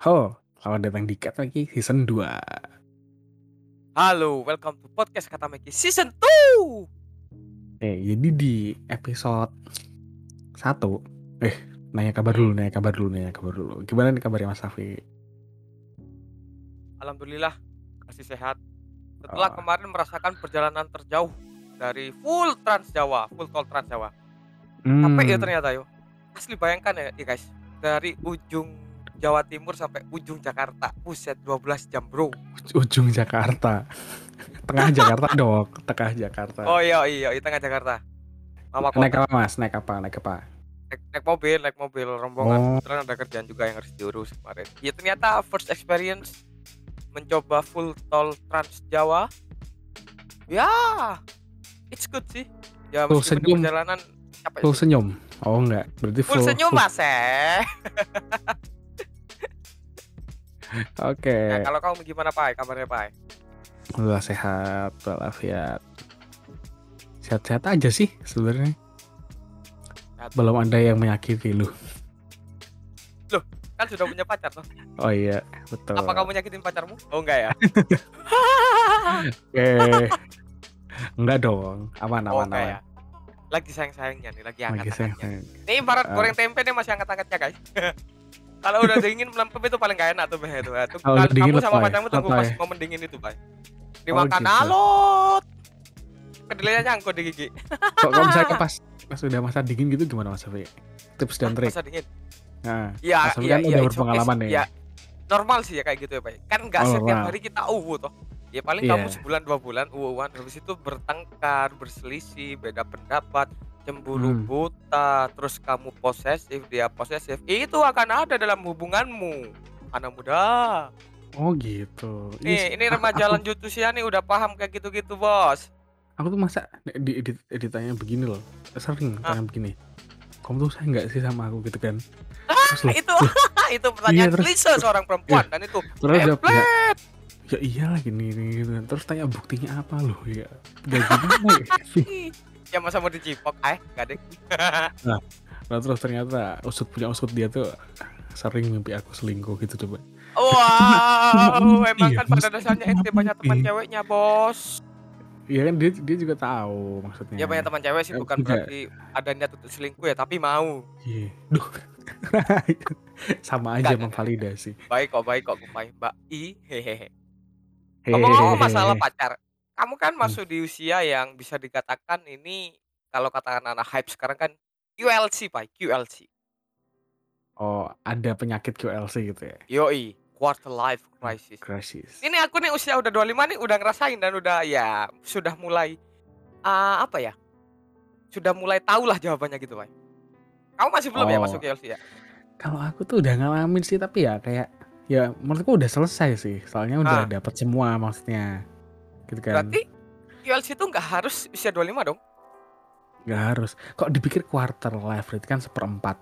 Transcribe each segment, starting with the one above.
Ho, selamat datang di Cat lagi season 2. Halo, welcome to podcast Kata Meki season 2. Eh, jadi di episode 1 eh nanya kabar dulu, nanya kabar dulu, nanya kabar dulu. Gimana nih kabarnya Mas Safi? Alhamdulillah masih sehat. Setelah Oh. kemarin merasakan perjalanan terjauh dari full Trans Jawa, full tol Trans Jawa. Hmm, Capek ya ternyata yo. Asli bayangkan ya, ya guys, dari ujung Jawa Timur sampai ujung Jakarta. Buset 12 jam, Bro. ujung Jakarta. Tengah Jakarta dong, tengah Jakarta. Oh iya iya, di tengah Jakarta. Mama naik apa Mas? Naik apa? Naik apa? Naik, naik mobil, naik mobil rombongan. Oh. Kebetulan ada kerjaan juga yang harus diurus kemarin. Ya ternyata first experience mencoba full tol Trans Jawa. Ya, it's good sih. Ya Full senyum. perjalanan capek Full sih. senyum. Oh enggak, berarti Full full, senyum full- mas eh. Oke. Nah, kalau kamu gimana Pak? Kabarnya Pak? Alhamdulillah sehat, walafiat. Sehat-sehat aja sih sebenarnya. Belum ada yang menyakiti lu. Kan sudah punya pacar tuh. Oh iya, betul. Apa kamu nyakitin pacarmu? Oh enggak ya? Oke. Enggak dong. Aman, oh aman, enggak aman. ya? Lagi sayang-sayangnya nih, lagi Lagi sayang. hangat-hangatnya. Ini ibarat Ah. goreng tempe nih masih hangat-hangatnya guys. Kalau udah dingin melempem itu paling gak enak tuh Beh itu. Udah kamu sama pacarmu tunggu pas momen dingin itu, Pak. Oh, Dimakan gitu. alot. Kedelainya nyangkut di gigi. Kok kalau misalnya pas pas udah masa dingin gitu gimana Mas Afi? Tips dan trik. Masa dingin. Nah, Iya, Mas iya, kan iya, udah it's okay berpengalaman sih. nih. Ya, normal sih ya kayak gitu ya, Pak. Kan nggak Oh, setiap hari kita uwu toh. Ya paling Iya. kamu sebulan dua bulan uwuan habis itu bertengkar, berselisih, beda pendapat, cemburu Hmm. buta, terus kamu posesif, dia posesif. Itu akan ada dalam hubunganmu. Anak muda. oh gitu. Iya. Nih, ini remaja aku, lanjut usia nih udah paham kayak gitu-gitu, Bos. aku tuh masa di edit editanya begini loh. Sering Ah. tanya begini. Kamu tuh sayang nggak sih sama aku gitu kan? Ah, Terus loh, itu itu pertanyaan Iya, klise seorang perempuan dan itu terus ya, ya iyalah gini, gini gitu kan. Terus tanya buktinya apa loh ya? Gimana ya? ya masa mau dicipok eh gak deh Nah, terus ternyata usut punya usut dia tuh sering mimpi aku selingkuh gitu coba. wow emang Iya, kan pada dasarnya ente banyak teman ceweknya bos Iya kan dia dia juga tahu maksudnya. ya banyak teman cewek sih Ya, bukan juga. berarti ada niat untuk selingkuh ya tapi mau Iya. Duh. Sama aja Enggak, memvalidasi. baik kok baik kok baik mbak i Hehehe. ngomong-ngomong masalah pacar kamu kan Hmm. masuk di usia yang bisa dikatakan ini kalau kata anak hype sekarang kan QLC pak QLC Oh, ada penyakit QLC gitu ya. yoi quarter life crisis Crisis. ini aku nih usia udah 25 nih udah ngerasain dan udah ya sudah mulai ah, apa ya sudah mulai tahu lah jawabannya gitu Pak kamu masih belum ya Oh. masuk KLC ya Kalau aku tuh udah ngalamin sih tapi ya kayak ya menurutku udah selesai sih. Soalnya udah Ah. dapat semua maksudnya. Gitu kan. berarti QLC itu nggak harus usia 25 dong Nggak harus. Kok dipikir quarter life rate kan seperempat.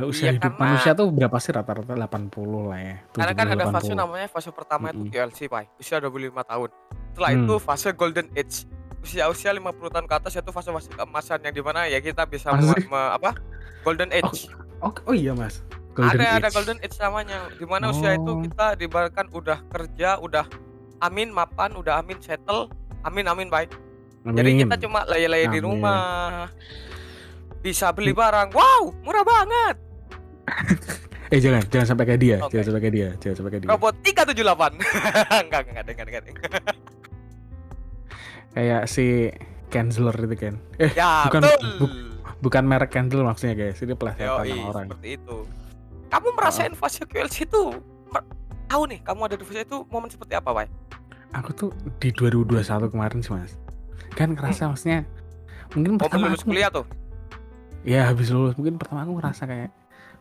Usia Iya, hidup karena- manusia tuh berapa sih rata-rata 80 lah ya. karena kan 70, ada fase 80. namanya fase pertama itu Mm-mm. QLC Pak usia 25 tahun setelah Hmm. itu fase golden age usia usia 50 tahun ke atas itu fase fase keemasan yang di mana ya kita bisa Masa me- apa golden age Oh, oh iya Mas. Golden ada ada age. golden age namanya di mana usia itu Oh. kita diibaratkan udah kerja udah amin mapan udah amin settle. Amin amin baik. Jadi Amin. kita cuma laya-laya di rumah. Bisa beli barang. Wow murah banget. Eh jangan, jangan sampai kayak dia, Oke. jangan sampai kayak dia, jangan sampai kayak dia. robot 378 enggak enggak enggak enggak enggak Kayak si Canceler itu kan. Eh, ya Bukan- betul. bu- bukan merek candle maksudnya guys. Ini sama orang. seperti itu. Kamu merasain fase QLC itu tahu nih kamu ada di fase itu momen seperti apa Pak Aku tuh di 2021 kemarin sih mas. Kan ngerasa maksudnya mungkin momen pertama lulus aku, kuliah tuh? Ya habis lulus mungkin pertama aku ngerasa kayak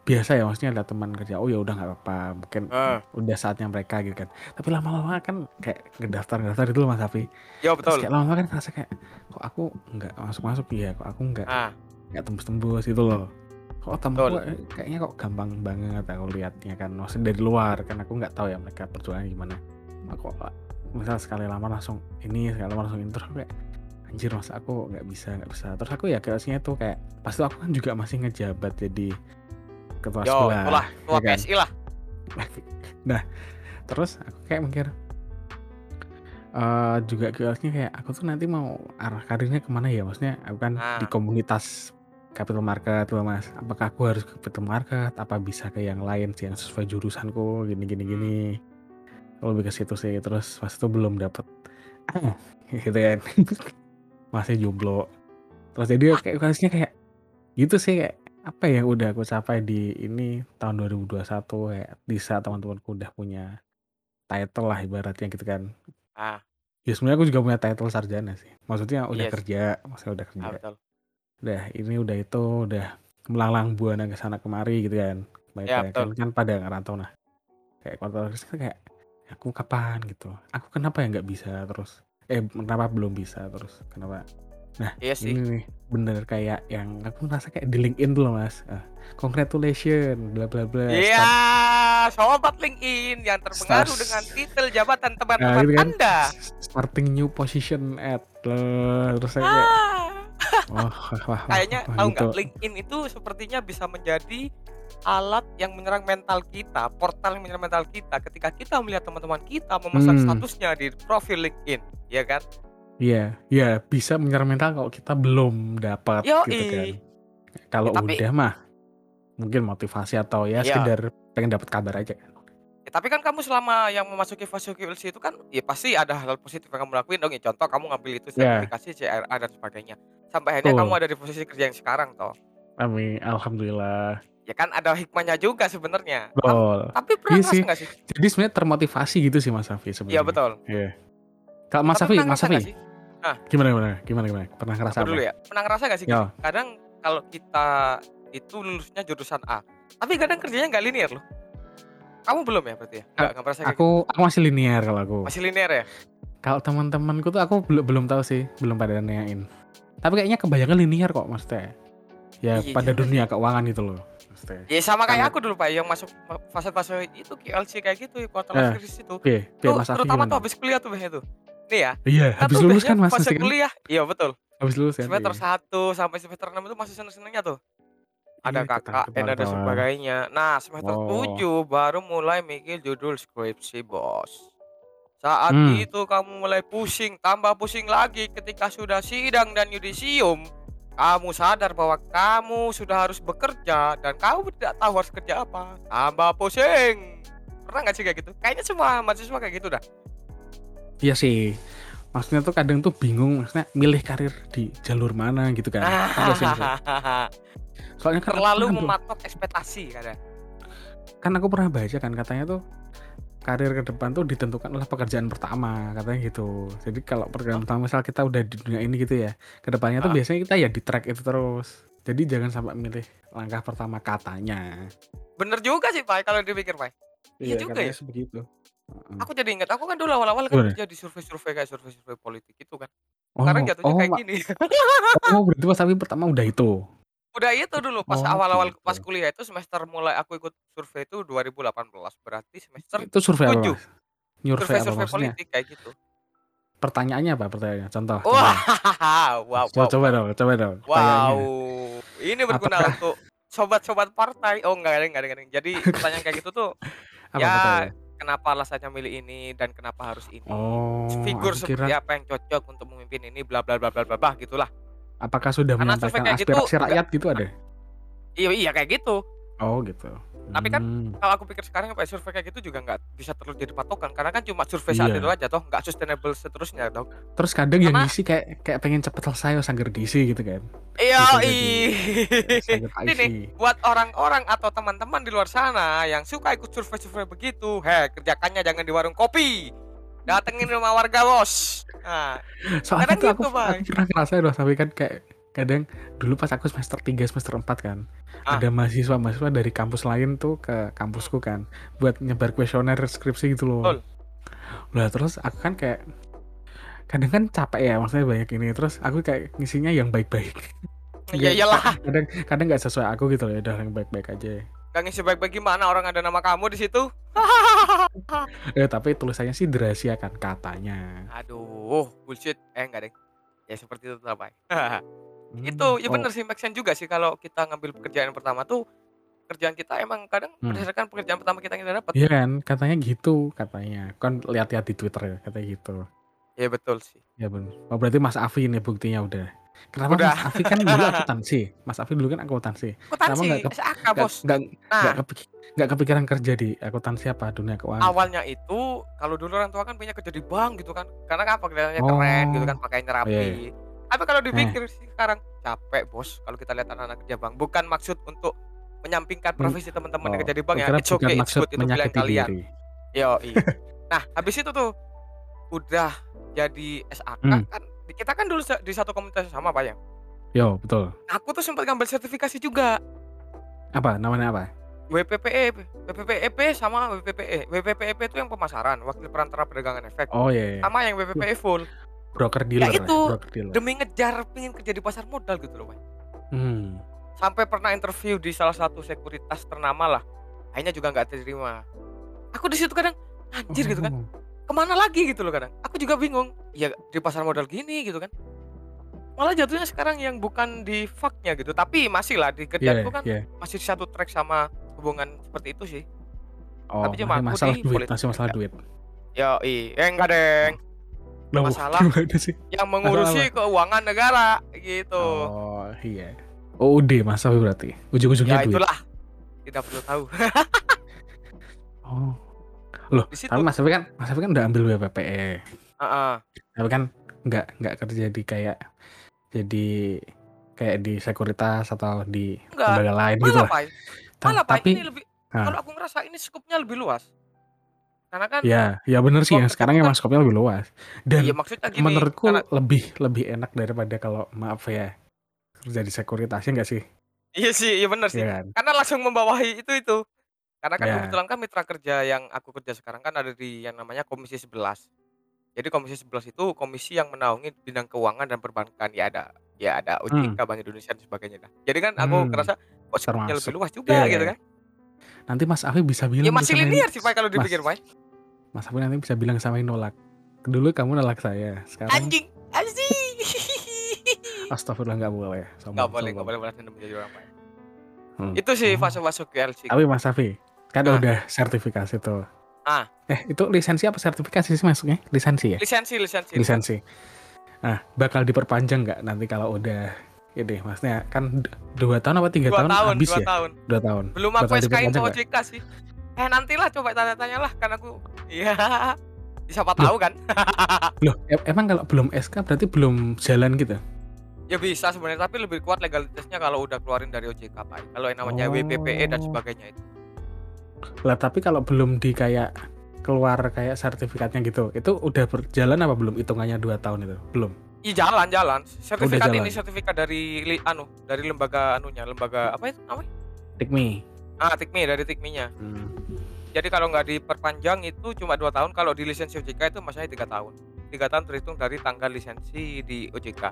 biasa ya maksudnya ada teman kerja oh ya udah nggak apa-apa mungkin Ah. udah saatnya mereka gitu kan. Tapi lama-lama kan kayak ngedaftar ngedaftar itu loh mas Afi. Ya terus betul. kayak lama-lama kan ngerasa kayak kok aku nggak masuk-masuk ya kok aku nggak ah. nggak tembus-tembus gitu loh kok gue eh, kayaknya kok gampang banget aku lihatnya kan. Maksudnya dari luar kan aku nggak tahu ya mereka perjuangan gimana. Kok misal sekali lama langsung ini sekali lama langsung aku kayak anjir masa aku nggak bisa nggak bisa. Terus aku ya kayaknya tuh kayak pas itu aku kan juga masih ngejabat jadi ketua yo sekolah itulah ya kan? PSI lah. Nah terus aku kayak mikir eh juga kelasnya kayak aku tuh nanti mau arah karirnya ke mana ya? Maksudnya aku kan di Nah, komunitas capital market tuh mas. Apakah aku harus ke capital market? Apa bisa ke yang lain sih yang sesuai jurusanku? Gini gini hmm, gini lebih ke situ sih. Terus pas itu belum dapet. Gitu kan. Masih jomblo. Terus jadi ah, kayak kelasnya kayak gitu sih kayak apa yang udah aku capai di ini tahun 2021 kayak bisa teman-temanku udah punya title lah ibaratnya gitu kan. Ah, ya sebenarnya aku juga punya title sarjana sih. Maksudnya udah sih. kerja maksudnya udah Ah, kerja betul. Udah ini udah itu udah melanglang buana ke sana kemari gitu kan. Baik Ya, kan kan pada ngerantau nah. Kayak kuartal kayak aku kapan? gitu. Aku kenapa ya nggak bisa? terus. Eh kenapa belum bisa? terus. Kenapa nah Iya sih. ini nih bener kayak yang aku ngerasa kayak di LinkedIn tuh loh mas ah, congratulations bla bla bla Iya, start sobat LinkedIn yang terpengaruh start dengan titel jabatan nah teman-teman gitu kan Anda. starting new position at lah. terus saya kayak Ah, wah wah wah wah, kayaknya wah tahu gitu nggak LinkedIn itu sepertinya bisa menjadi alat yang menyerang mental kita, portal yang menyerang mental kita ketika kita melihat teman-teman kita memasang hmm statusnya di profil LinkedIn, ya kan? Iya, iya bisa menyerang mental kalau kita belum dapat gitu kan. Kalau Ya, tapi udah mah mungkin motivasi atau ya ya, sekedar pengen dapat kabar aja kan. ya, tapi kan kamu selama yang memasuki fase QLC itu kan ya pasti ada hal positif yang kamu lakuin dong. Ya, contoh kamu ngambil itu Ya, sertifikasi CRA dan sebagainya. Sampai akhirnya kamu betul. ada di posisi kerja yang sekarang toh. Amin, alhamdulillah. Ya kan ada hikmahnya juga sebenarnya. Kamu Betul. tapi pernah Iya sih. sih? Jadi sebenarnya termotivasi gitu sih Mas Safi Iya sebenarnya. betul. Iya. Kalau Mas Tapi Safi, Mas Safi? Nah, gimana gimana? Gimana gimana? Pernah ngerasa aku apa? dulu ya. Pernah ngerasa nggak sih? Ya. Kadang kalau kita itu lulusnya jurusan A, tapi kadang kerjanya nggak linear loh. Kamu belum ya berarti ya? Nggak, A- nggak merasa kayak gitu. Aku aku masih linear kalau aku. Masih linear ya? Kalau teman-temanku tuh aku belum belum tahu sih, belum pada nanyain. Tapi kayaknya kebanyakan linear kok maksudnya. Ya Iya pada juga sih. dunia keuangan itu loh. Maksudnya. Ya sama Karena kayak aku dulu Pak yang masuk ma- fase-fase itu QLC kayak gitu ya kuartal eh, akhir itu. Oke Tuh terutama tuh habis kuliah tuh itu. Nih ya. Iya, Kita habis lulus kan Mas fase kan? kuliah, iya betul. Habis lulus kan? Semester Iya. 1 sampai semester 6 itu masih seneng-senengnya tuh. Ada Iya, kita KKN ada ketawa-ketawa. sebagainya. Nah, semester Oh. 7 baru mulai mikir judul skripsi, Bos. Saat Hmm. itu kamu mulai pusing, tambah pusing lagi ketika sudah sidang dan yudisium. Kamu sadar bahwa kamu sudah harus bekerja dan kamu tidak tahu harus kerja apa. Tambah pusing. Pernah nggak sih kayak gitu? Kayaknya semua mahasiswa kayak gitu dah. Iya sih. Maksudnya tuh kadang tuh bingung maksudnya milih karir di jalur mana gitu kan. Iya. Soalnya kan Terlalu tuh, mematok ekspektasi kadang. kan aku pernah baca kan katanya tuh karir ke depan tuh ditentukan oleh pekerjaan pertama katanya gitu. Jadi kalau pekerjaan Oh, pertama misal kita udah di dunia ini gitu ya, ke depannya tuh ah. biasanya kita ya di track itu terus. Jadi jangan sampai milih langkah pertama katanya. Bener juga sih, Pak, kalau dipikir, Pak. Iya Iya, juga katanya ya. sebegitu. Aku jadi ingat, aku kan dulu awal-awal kan kerja di survei-survei kayak survei-survei politik itu kan. Oh, Sekarang jatuhnya oh, kayak Ma- gini. oh berarti pas tapi pertama udah itu. Udah itu dulu pas Oh, awal-awal gitu. pas kuliah itu semester mulai aku ikut survei itu 2018. Berarti semester Itu survei apa, 7. Mas? Nyurvei apa Survei-survei maksudnya? politik kayak gitu. Pertanyaannya apa pertanyaannya? Contoh, contoh. Wah, wow, Coba, wow, coba dong, coba dong. Wow. Pertanyaannya. Ini berguna Apakah untuk sobat-sobat partai. Oh, enggak ada, enggak ada, enggak ada. Jadi pertanyaan kayak gitu tuh apa ya pertanyaannya? Kenapa alasannya milih ini dan kenapa harus ini? Oh, Figur seperti kira apa yang cocok untuk memimpin ini bla bla bla bla bla bla gitulah. apakah sudah Karena menyampaikan gitu aspirasi enggak rakyat gitu ada? iya iya kayak gitu. Oh, gitu. Tapi kan Hmm, kalau aku pikir sekarang apa survei kayak gitu juga nggak bisa terlalu jadi patokan karena kan cuma survei saat itu iya. aja toh nggak sustainable seterusnya dong. Terus kadang yang Karena ngisi kayak kayak pengen cepet selesai oh, sangger diisi gitu kan. iya sangger tak ini isi. buat orang-orang atau teman-teman di luar sana yang suka ikut survei-survei begitu, heh kerjakannya jangan di warung kopi. Datengin rumah warga bos. Nah, Soalnya tuh aku gitu, aku Bang. pernah ngerasain loh, tapi kan kayak kadang dulu pas aku semester 3 semester 4 kan Ah. ada mahasiswa-mahasiswa dari kampus lain tuh ke kampusku kan buat nyebar kuesioner skripsi gitu loh. Betul. Lah terus aku kan kayak kadang kan capek ya maksudnya banyak ini terus aku kayak ngisinya yang baik-baik. Ya iyalah, kadang kadang nggak sesuai aku gitu loh, ya udah yang baik-baik aja. gak ngisi baik-baik gimana orang ada nama kamu di situ. Eh tapi tulisannya sih dirahasiakan katanya. Aduh, bullshit. Eh enggak deh. Ya seperti itu lah, Pak. Hmm, itu ya oh bener sih make sense juga sih kalau kita ngambil pekerjaan pertama tuh kerjaan kita emang kadang Hmm. berdasarkan pekerjaan pertama kita yang kita dapat. Iya kan, katanya gitu, katanya. Kan lihat-lihat di Twitter ya, katanya gitu. Ya betul sih. Ya bener. Oh berarti Mas Afi ini buktinya udah. Kenapa Udah. Mas Afi kan dulu akuntansi? Mas Afi dulu kan akuntansi. Akuntansi, nggak ke- bos. nggak Nah, kepik- nggak kepikiran kerja di akuntansi apa dunia keuangan? awalnya itu kalau dulu orang tua kan punya kerja di bank gitu kan karena kan pekerjaannya Oh. keren gitu kan pakainya rapi Iya, tapi kalau dipikir sih sekarang capek bos kalau kita lihat anak-anak kerja bank bukan maksud untuk menyampingkan Men- profesi teman-teman yang Oh, kerja di bank ya it's okay it's good itu pilihan kalian. yo nah habis itu tuh udah jadi SAK Hmm. kan kita kan dulu di satu komunitas yang sama pak ya? Yo, betul. aku tuh sempat ngambil sertifikasi juga. Apa? Namanya apa? WPPE WPPEP E sama WPPE WPPEP itu yang pemasaran wakil perantara perdagangan efek. Oh iya, iya. sama yang WPPE full broker dealer. itu. broker dealer. demi ngejar pengen kerja di pasar modal gitu loh Pak. Hmm. sampai pernah interview di salah satu sekuritas ternama lah akhirnya juga nggak terima aku di situ kadang anjir gitu kan Oh. ke mana lagi gitu loh kadang aku juga bingung ya di pasar modal gini gitu kan malah jatuhnya sekarang yang bukan di faknya gitu tapi masih lah di kerjaanku kan iya. masih satu track sama hubungan seperti itu sih Oh, tapi cuma masih aku masalah duit, masih masalah duit. ya eh enggak deng Loh, Masalah. sih? yang mengurusi keuangan negara gitu Oh, iya. Oh, UD Mas Afi berarti. Ujung-ujungnya ya duit. itulah tidak perlu tahu Oh. Loh, tapi Mas Afi kan Mas Afi kan udah ambil WPPE. Heeh. Tapi kan nggak nggak kerja di kayak jadi kayak di sekuritas atau di lembaga lain gitu malah lah. pak Ta- malah tapi ini lebih Nah. kalau aku ngerasa ini skupnya lebih luas karena kan ya, ya bener sih yang sekarang kerja emang kan- skopnya lebih luas. Dan iya maksudnya gini menurutku karena- lebih lebih enak daripada kalau maaf ya kerja di sekuritas ya nggak sih? iya sih iya benar sih Iya kan? karena langsung membawahi itu itu karena kan Ya. kebetulan kan mitra kerja yang aku kerja sekarang kan ada di yang namanya komisi 11 jadi komisi 11 itu komisi yang menaungi bidang keuangan dan perbankan ya ada ya ada OJK Bank Indonesia dan sebagainya dah. jadi kan aku Hmm. ngerasa kok lebih luas juga Iya, gitu kan Nanti Mas Afi bisa bilang ya masih linear sih pak kalau Mas- dipikir pak Mas Afi nanti bisa bilang sama Ino, nolak. Dulu kamu nolak saya, sekarang anjing anjing astagfirullah nggak boleh. Sombong, nggak boleh nggak boleh balas dendam menjadi orang pak Hmm. itu sih Oh. fase-fase QLC Tapi Mas Afi, kan Ah. udah sertifikasi tuh. Ah. Eh, itu lisensi apa sertifikasi sih masuknya? Lisensi ya? lisensi lisensi Lisensi. Nah, bakal diperpanjang nggak nanti kalau udah ini maksudnya kan dua tahun apa tiga dua tahun, tahun habis dua ya? tahun Dua tahun. belum aku Bakal SK in ke diperpanjang nggak? OJK sih eh nantilah coba tanya-tanya lah kan aku iya siapa tahu kan Loh, e- emang kalau belum SK berarti belum jalan gitu? ya bisa sebenarnya tapi lebih kuat legalitasnya kalau udah keluarin dari OJK pak kalau yang namanya Oh. WPPE dan sebagainya itu Lah tapi kalau belum di kayak keluar kayak sertifikatnya gitu, itu udah berjalan apa belum hitungannya dua tahun itu? Belum. Iya jalan jalan sertifikat jalan. ini sertifikat dari li- anu dari lembaga anunya lembaga apa itu namanya Tikmi. ah Tikmi dari Tikminya Hmm. jadi kalau nggak diperpanjang itu cuma dua tahun kalau di lisensi OJK itu masanya tiga tahun tiga tahun terhitung dari tanggal lisensi di OJK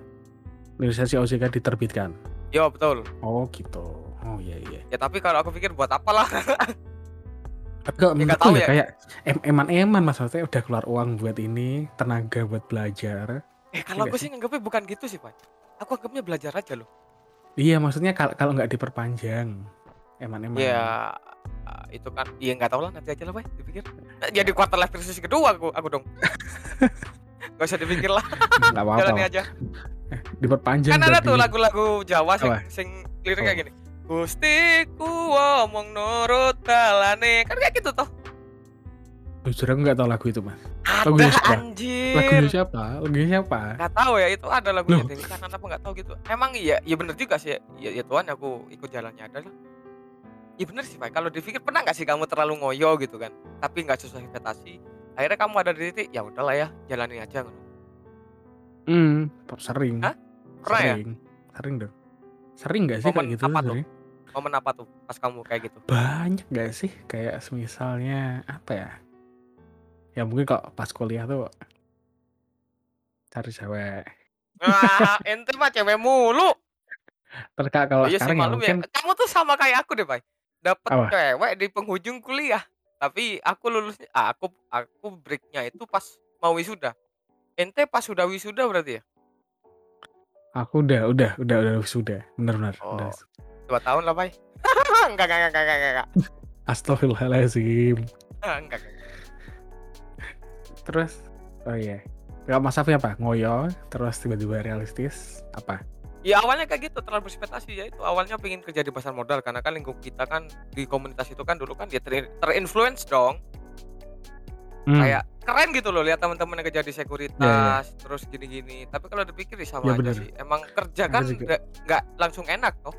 Lisensi OJK diterbitkan. yo betul Oh gitu. Oh iya iya. ya tapi kalau aku pikir buat apalah Tapi kok Ya, tahu ya, ya. kayak em eman-eman maksudnya udah keluar uang buat ini, tenaga buat belajar. Eh kalau Iya aku sih. nganggapnya bukan gitu sih pak aku anggapnya belajar aja loh Iya, maksudnya kalau kalau nggak diperpanjang, eman-eman. ya ah, itu kan iya nggak tahu lah nanti aja lah pak dipikir Nah, jadi quarter life crisis kedua aku aku dong Gak usah dipikir lah, nggak apa-apa. jalani aja. Diperpanjang. Kan ada tuh lagu-lagu Jawa sing, sing liriknya Oh. gini. Gusti ku omong nurut dalane. Kan kayak gitu toh. Jujur aku nggak tahu lagu itu mas. Ada Lagunya siapa? anjir. Lagunya siapa? Lagunya siapa? Gak tahu ya itu ada lagunya Loh. Dewi Kanan apa nggak tahu gitu. Emang iya, iya bener juga sih. Ya, ya Tuhan aku ikut jalannya adalah. Iya bener sih Pak. Kalau dipikir pernah nggak sih kamu terlalu ngoyo gitu kan? Tapi nggak sesuai ekspektasi. Akhirnya kamu ada di titik ya udahlah ya jalani aja. Hmm, sering. Hah? Pernah ya? Sering. Sering dong. Sering nggak sih Momen kayak gitu? apa tuh? sebenarnya? Momen apa tuh pas kamu kayak gitu? Banyak nggak sih? Kayak misalnya apa ya? Ya mungkin kok pas kuliah tuh cari cewek. Wah, ente mah cewek mulu. Terkak kalau Oh, iya sih sekarang ya malum mungkin ya. Kamu tuh sama kayak aku deh, Pak. Dapat Apa? cewek di penghujung kuliah. Tapi aku lulusnya ah, aku aku breaknya itu pas mau wisuda. Ente pas sudah wisuda berarti ya? aku udah udah udah udah sudah benar-benar Oh. udah Dua tahun lah, Pak. enggak, enggak, enggak, enggak, enggak. Astagfirullahaladzim. Ah, Enggak, enggak. Terus, oh iya. Kalau Mas Afi apa? Ngoyo, terus tiba-tiba realistis, apa? Ya awalnya kayak gitu terlalu berekspektasi ya itu awalnya pengen kerja di pasar modal karena kan lingkup kita kan di komunitas itu kan dulu kan dia ter terinfluence dong. Hmm, kayak keren gitu loh lihat teman-teman yang kerja di sekuritas terus gini-gini. Tapi kalau dipikir ya sama Iya, aja bener. sih emang kerja kan nggak langsung enak toh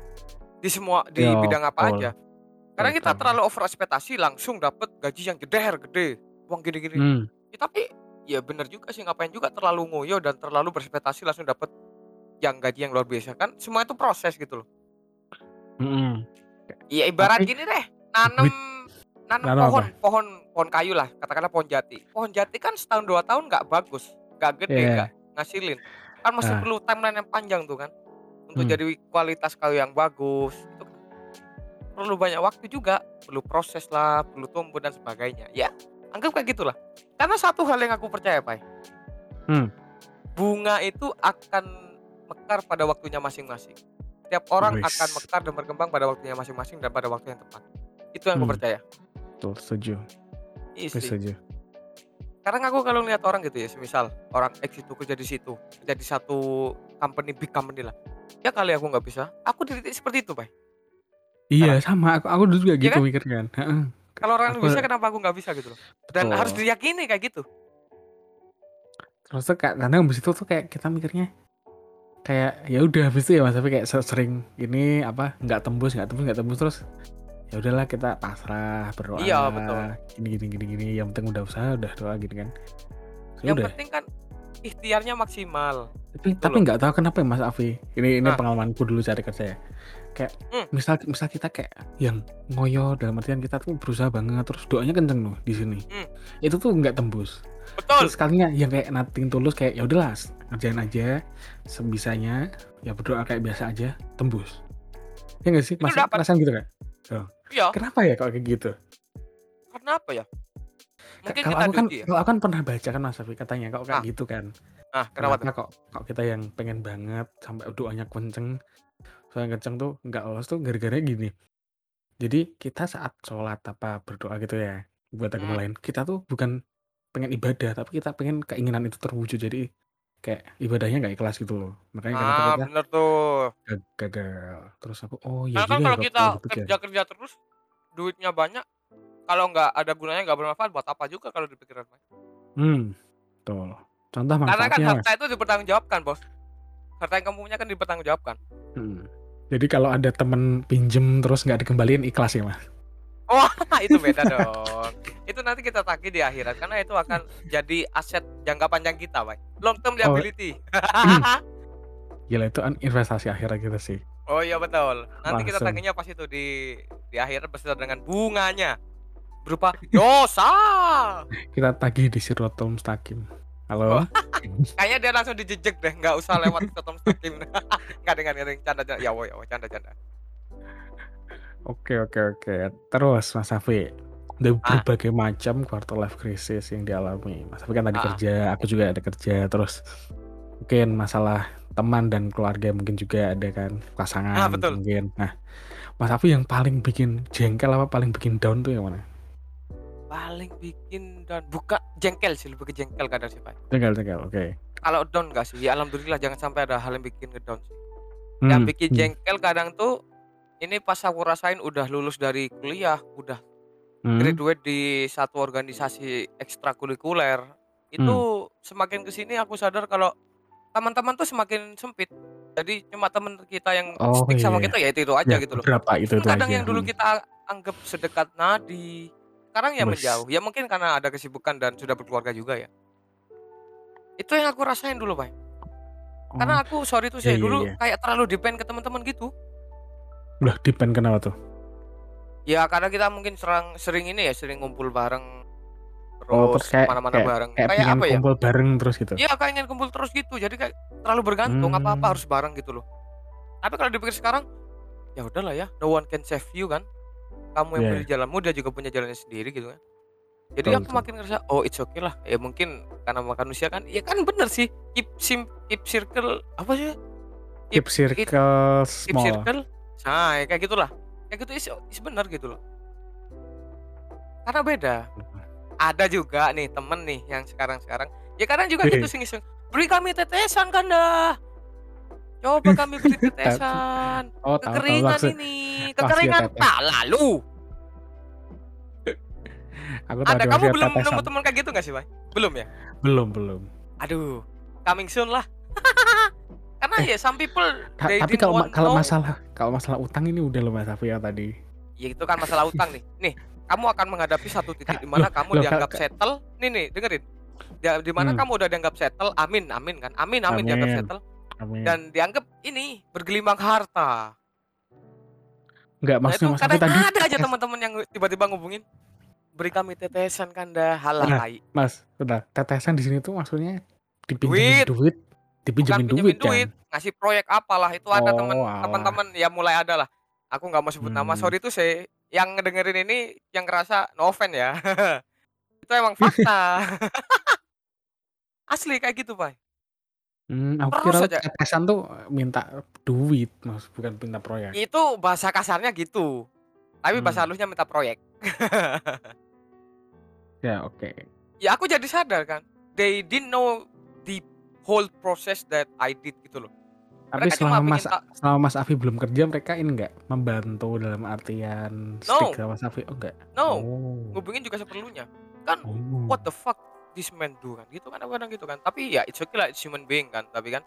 di semua di Iya, bidang apa betul. aja. Karena kita terlalu over ekspektasi langsung dapet gaji yang gede gede. Uang gini-gini. Hmm, Ya, tapi ya bener juga sih ngapain juga terlalu ngoyo dan terlalu berspektasi langsung dapet yang gaji yang luar biasa kan semua itu proses gitu loh mm-mm. ya ibarat Tapi gini deh nanam nanam pohon apa? pohon pohon kayu lah katakanlah pohon jati pohon jati kan setahun dua tahun nggak bagus nggak gede Iya. nggak ngasilin kan masih Ah. perlu timeline yang panjang tuh kan untuk Hmm. jadi kualitas kayu yang bagus itu kan perlu banyak waktu juga perlu proses lah perlu tumbuh dan sebagainya ya anggap kayak gitulah karena satu hal yang aku percaya pak Hmm. bunga itu akan mekar pada waktunya masing-masing setiap orang akan mekar dan berkembang pada waktunya masing-masing dan pada waktu yang tepat itu yang aku Hmm. percaya Betul, setuju. Iya setuju. Sekarang aku kalau lihat orang gitu ya, semisal orang X itu kerja di situ, kerja di satu company big company lah. Ya kali aku nggak bisa. Aku di titik seperti itu, Pak. Iya, sama. Aku, aku dulu juga Iya gitu kan? mikir kan. Kalau orang Aku- bisa kenapa aku nggak bisa gitu loh. Dan Betul. harus diyakini kayak gitu. Terus tuh kayak kadang habis itu tuh kayak kita mikirnya kayak ya udah habis itu ya mas tapi kayak se- sering ini apa nggak tembus nggak tembus nggak tembus terus ya udahlah kita pasrah berdoa Iya, betul. gini gini gini gini yang penting udah usaha udah doa gini kan Ya Yang udah penting kan ikhtiarnya maksimal. tapi gitu tapi nggak tahu kenapa ya mas Afi ini ini Nah. pengalamanku dulu cari kerja ya kayak Hmm. misal misal kita kayak yang ngoyo dalam artian kita tuh berusaha banget terus doanya kenceng loh di sini Hmm. itu tuh nggak tembus Betul. terus sekalinya yang kayak nating tulus kayak ya udahlah kerjain aja sebisanya ya berdoa kayak biasa aja tembus ya nggak sih Itu mas dapat. perasaan gitu kan Iya, kenapa ya kalau kayak gitu karena apa ya? Mungkin kalau kita aku kan ya. kalau aku kan pernah baca kan mas Afi katanya kalau kayak Ah. gitu kan Ah, kenapa tuh? kok kok kita yang pengen banget sampai doanya kenceng soalnya kenceng tuh nggak lolos tuh gara-gara gini jadi kita saat sholat apa berdoa gitu ya buat agama Hmm. lain kita tuh bukan pengen ibadah tapi kita pengen keinginan itu terwujud jadi kayak ibadahnya nggak ikhlas gitu loh makanya kenapa Ah, kita bener tuh. gag- gagal terus aku oh iya Karena kan juga ya kalau kita dipikir. kerja-kerja terus, duitnya banyak, kalau nggak ada gunanya nggak bermanfaat buat apa juga kalau dipikiran Pak. hmm betul contoh Karena kan manfaatnya harta itu dipertanggungjawabkan, Bos. Harta yang kamu punya kan dipertanggungjawabkan. Jadi kalau ada temen pinjem terus nggak dikembaliin ikhlas ya mas Nah, itu beda dong. Itu nanti kita tagih di akhirat karena itu akan jadi aset jangka panjang kita, Pak. Long term liability. gila itu kan investasi akhirat kita sih oh iya betul. Nanti kita Langsung. tagihnya pas itu di di akhirat beserta dengan bunganya berupa dosa. kita tagih di Sirotol Mustaqim halo Oh. Kayaknya dia langsung dijejek deh, nggak usah lewat ke Tom Stakim. Nggak dengan dengan canda canda. Ya, woy, ya, canda canda. oke oke oke terus Mas Afi ada Ah. berbagai macam quarter life crisis yang dialami Mas Afi kan tadi Ah. kerja aku juga ada kerja terus mungkin masalah teman dan keluarga mungkin juga ada kan pasangan Ah, betul. mungkin nah Mas Afi yang paling bikin jengkel apa paling bikin down tuh yang mana Paling bikin dan buka jengkel sih, lebih ke jengkel kadang sih, Pak. jengkel jengkel oke Kalau down enggak sih? Ya alhamdulillah jangan sampai ada hal yang bikin ngedown sih. Hmm, Yang bikin hmm, jengkel kadang tuh ini pas aku rasain udah lulus dari kuliah, udah hmm, graduate di satu organisasi ekstrakurikuler. Itu semakin ke sini aku sadar kalau teman-teman tuh semakin sempit. Jadi cuma teman kita yang Oh, stick sama iya. kita ya itu itu aja ya, gitu loh. berapa itu itu kadang aja yang dulu Hmm. kita anggap sedekat nadi, sekarang ya Wes. menjauh. Ya mungkin karena ada kesibukan dan sudah berkeluarga juga ya. Itu yang aku rasain dulu, Pak. Oh, Karena aku sorry tuh saya iya, dulu iya. kayak terlalu depend ke teman-teman gitu. Lah depend kenapa tuh? Ya karena kita mungkin serang sering ini ya, sering ngumpul bareng terus Oh, terus kayak- mana-mana bareng. Kayak Kayak, apa ya? kumpul bareng terus gitu. Iya, kayak ingin kumpul terus gitu. Jadi kayak terlalu bergantung Hmm. apa-apa harus bareng gitu loh. Tapi kalau dipikir sekarang ya udahlah ya, no one can save you kan. Kamu yang Iya. pilih jalanmu, dia juga punya jalannya sendiri gitu kan. Jadi Betul, aku betul. makin ngerasa oh it's okay lah. Ya mungkin karena manusia kan, ya kan bener sih. Keep sim, keep circle apa sih? Keep circle keep small. circle. Nah, ya kayak gitulah. kayak gitu is, is benar gitu loh karena beda ada juga nih temen nih yang sekarang sekarang ya kadang juga Wih. gitu sing iseng beri kami tetesan kan dah coba kami beri tetesan Oh, tahu tahu kekeringan maksud. ini kekeringan tak lalu Aku tahu ada kamu belum tetesan. nemu teman kayak gitu gak sih Pak? belum ya Belum, belum. aduh coming soon lah karena ya some people Ta- they tapi kalau ma- kalau masalah kalau masalah utang ini udah lo Mas Afia tadi. ya itu kan masalah utang nih nih kamu akan menghadapi satu titik di mana Loh, kamu loh, dianggap settle nih nih dengerin di mana Hmm. kamu udah dianggap settle amin amin kan amin amin, dianggap Amin. settle Amin. dan dianggap ini bergelimang harta Enggak nah maksudnya itu Afia kadang tadi ada aja teman-teman yang tiba-tiba ngubungin beri kami tetesan kan dah halah Nah. Mas, udah tetesan di sini tuh maksudnya Duit. dipinjemin duit, bukan dipinjemin pinjemin duit, duit, kan. ngasih proyek apalah itu ada Oh, teman alah. teman-teman ya mulai ada lah aku nggak mau sebut nama Hmm. sorry tuh saya yang ngedengerin ini yang ngerasa no offense ya itu emang fakta asli kayak gitu pak Hmm, aku Terus kira aja. tetesan tuh minta duit, Mas, bukan minta proyek. itu bahasa kasarnya gitu tapi bahasa Hmm. halusnya minta proyek Ya, oke. ya aku jadi sadar kan they didn't know the whole process that I did gitu loh Tapi Mereka cuma selama Mas pengen tak- selama Mas Afi belum kerja, mereka ini enggak membantu dalam artian No. stick sama Mas Afi? Oh, enggak. no Oh. ngubungin juga seperlunya kan Oh. what the fuck this man do kan gitu kan aku kadang gitu kan. Tapi ya it's okay lah it's human being kan tapi kan.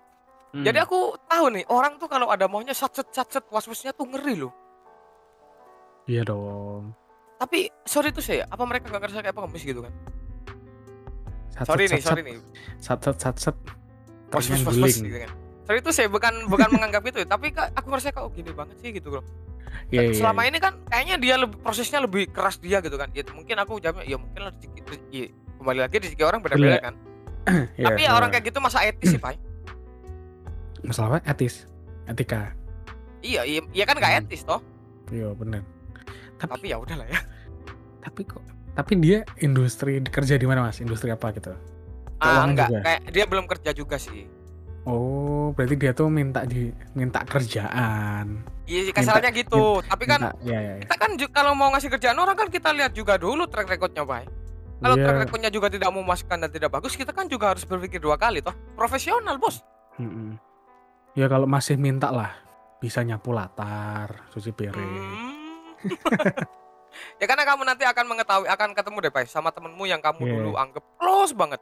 Hmm. jadi aku tahu nih orang tuh kalau ada maunya satset was wasnya tuh ngeri loh. Iya dong. tapi sorry tuh saya apa mereka gak ngerasa kayak pengemis gitu kan? Sat, sorry sat, nih sorry nih. Sat sat sat sat. was was was was gitu kan. Sorry tuh saya bukan bukan menganggap itu ya, tapi aku ngerasa kok gini banget sih gitu loh. Iya, iya, selama iya. ini kan kayaknya dia lebih prosesnya lebih keras dia gitu kan. Ya mungkin aku jawabnya ya mungkin lah rezeki- ya, kembali lagi rezeki orang beda-beda Iya. kan Iya, tapi ya iya. orang kayak gitu masa etis sih pak masalah apa? Etis, etika. iya iya, iya kan nggak Hmm. etis toh Iya benar. Tapi tapi ya udahlah ya tapi kok tapi dia industri kerja di mana mas? Industri apa gitu? ah enggak juga? kayak dia belum kerja juga sih Oh berarti dia tuh minta di minta kerjaan. iya sih, kasarnya gitu tapi kan Minta, ya ya. ya. kita kan kalau mau ngasih kerjaan orang kan kita lihat juga dulu track recordnya Bay kalau Iya. track recordnya juga tidak memuaskan dan tidak bagus kita kan juga harus berpikir dua kali toh profesional bos Mm-mm. Ya kalau masih minta lah bisa nyapu latar, cuci piring. Hmm. ya karena kamu nanti akan mengetahui akan ketemu deh Bay sama temenmu yang kamu Iya. dulu anggap close banget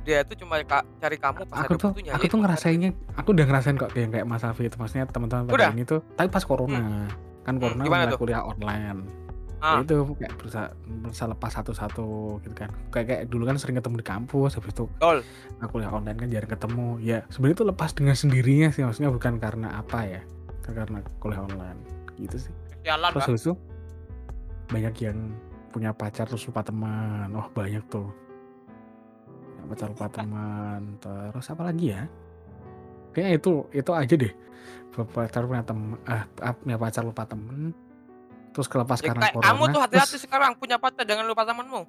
dia itu cuma cari kamu pas Aku ada tuh butuhnya aku tuh itu ngerasainnya aku udah ngerasain kok kayak kayak Mas Alfi itu maksudnya teman-teman pada ini tuh tapi pas corona kan Hmm, corona gimana mulai tuh? kuliah online. Ah. Ya itu kayak berusaha, berusaha lepas satu-satu gitu kan. Kayak kayak dulu kan sering ketemu di kampus habis itu Betul. aku kuliah online kan jarang ketemu. Ya sebenarnya itu lepas dengan sendirinya sih maksudnya bukan karena apa ya. Karena kuliah online gitu sih. Jalan Terus habis itu banyak yang punya pacar terus lupa teman. Oh banyak tuh. Pacar lupa teman. Terus apa lagi ya? Kayaknya itu itu aja deh. Pacar punya teman, ah ah, punya pacar lupa temen. Terus kelepas Ya, karena corona. kamu tuh hati-hati terus- sekarang punya pacar jangan lupa temanmu.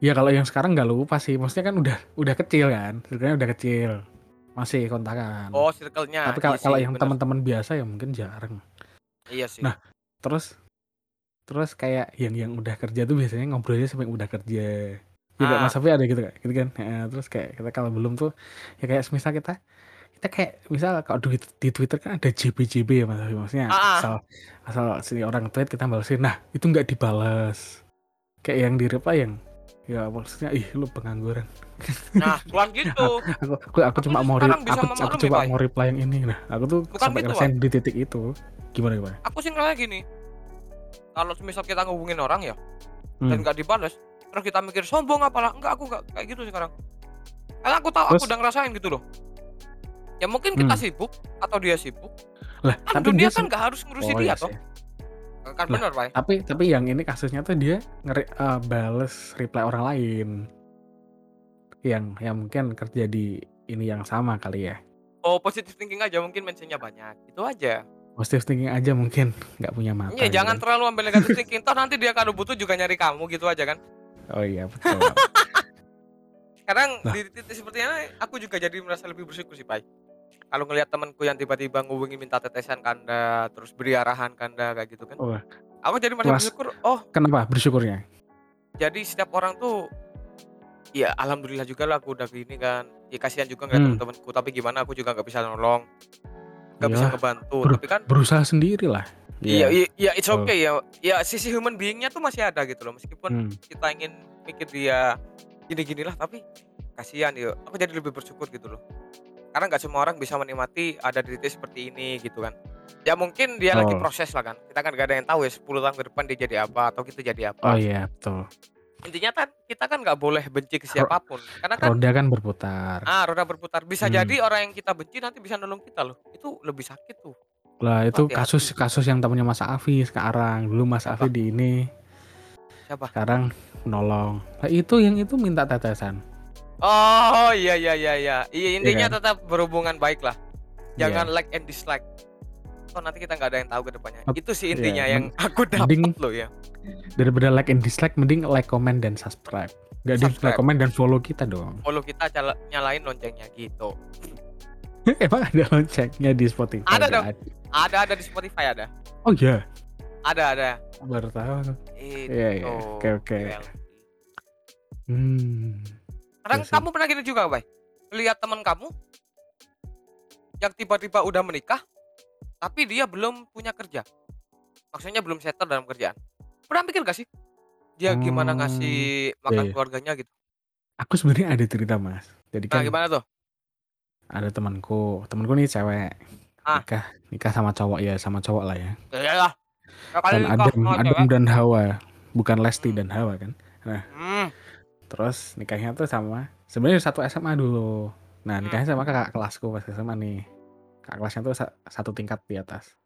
Ya kalau yang sekarang nggak lupa sih, maksudnya kan udah udah kecil kan, sebenarnya udah kecil, masih kontakan. Oh, circle-nya. Tapi kalau Iya kalau sih, yang teman-teman biasa ya mungkin jarang. Iya sih. Nah, Terus terus kayak yang yang udah kerja tuh biasanya ngobrolnya sampai udah kerja. Ya kayak Ah. Mas Safi ada gitu kan, gitu kan. Nah, terus kayak kita kalau belum tuh ya kayak misal kita kita kayak misal kalau di, di Twitter kan ada JB-JB ya Mas maksudnya Ah, ah. asal asal si orang tweet kita balesin. Nah, itu nggak dibales. Kayak yang di reply yang ya maksudnya ih lu pengangguran. Nah, bukan gitu. aku aku, aku Aku cuma mau aku, aku Pak. mau reply yang ini nah aku tuh Bukan sampai gitu, ngerasain di titik itu gimana gimana Aku sih ngerasa gini. Kalau misal kita ngehubungin orang ya dan Hmm. nggak dibalas, terus kita mikir sombong apalah? Enggak, aku nggak kayak gitu sekarang. Karena aku tahu aku udah ngerasain gitu loh. Ya mungkin kita Hmm. sibuk atau dia sibuk. lah Kan tapi dunia dia kan nggak harus ngurusin Oh, dia iya toh. Kan Lah, benar, Pak. tapi tapi yang ini kasusnya tuh dia ngeri eh, bales reply orang lain yang yang mungkin kerja di ini yang sama kali ya Oh, positive thinking aja mungkin mentionnya banyak. Itu aja. positive thinking aja mungkin nggak punya mata Iya, gitu jangan kan. terlalu ambil negatif thinking. Toh nanti dia kalau butuh juga nyari kamu gitu aja kan. oh iya betul Sekarang Nah. di titik seperti ini aku juga jadi merasa lebih bersyukur sih, Pak. Kalau ngelihat temanku yang tiba-tiba ngubungin minta tetesan kanda, terus beri arahan kanda kayak gitu kan. Oh, Aku jadi merasa bersyukur, oh kenapa bersyukurnya? jadi setiap orang tuh ya alhamdulillah juga lah aku udah gini kan. Ya kasihan juga ngeliat Hmm. teman-temanku, tapi gimana aku juga nggak bisa nolong. nggak bisa Iyalah, ngebantu, ber- tapi kan Berusaha sendiri lah. iya iya iya, it's betul. okay ya. Ya sisi human being-nya tuh masih ada gitu loh. Meskipun Hmm. kita ingin mikir dia gini-gini lah tapi kasihan ya aku jadi lebih bersyukur gitu loh karena nggak semua orang bisa menikmati ada titik seperti ini gitu kan ya mungkin dia lagi Oh. proses lah kan kita kan gak ada yang tahu ya 10 tahun ke depan dia jadi apa atau kita jadi apa Oh iya betul. intinya kan kita kan nggak boleh benci ke siapa pun karena kan Roda kan berputar. ah roda berputar bisa Hmm. jadi orang yang kita benci nanti bisa nolong kita loh itu lebih sakit tuh Lah itu hati-hati. kasus kasus yang temannya Mas Afi sekarang. Dulu Mas? Afi di ini, siapa sekarang nolong. Lah itu yang itu minta tetesan. Oh iya iya iya iya iya intinya kan? tetap berhubungan baik lah Iya. jangan like and dislike oh nanti kita nggak ada yang tahu ke depannya Ap- itu sih iya, intinya yang men- aku dapat mending- loh ya Daripada like and dislike mending like, comment dan subscribe. Gak di like, comment dan follow kita dong. follow kita cala- nyalain loncengnya gitu Emang ada loncengnya di Spotify? Ada dong. ada ada di Spotify ada Oh iya, ada ada baru tahu. Iya iya. Oke oke. Hmm. Kadang Iya sih. kamu pernah gini juga bay lihat teman kamu yang tiba-tiba udah menikah tapi dia belum punya kerja maksudnya belum settle dalam kerjaan pernah mikir gak sih dia gimana Hmm, ngasih makan iya. keluarganya gitu Aku sebenarnya ada cerita mas. Jadi nah kan gimana tuh ada temanku, temanku nih cewek Ah. nikah nikah sama cowok ya sama cowok lah ya. ya lah Ya, kali Dan Adam Adam cewek. dan Hawa, bukan Lesti Hmm. dan Hawa kan. hmm. Terus nikahnya tuh sama sebenarnya satu SMA dulu. Nah Hmm. nikahnya sama kakak kelasku pas SMA nih. Kakak kelasnya tuh sa- satu tingkat di atas.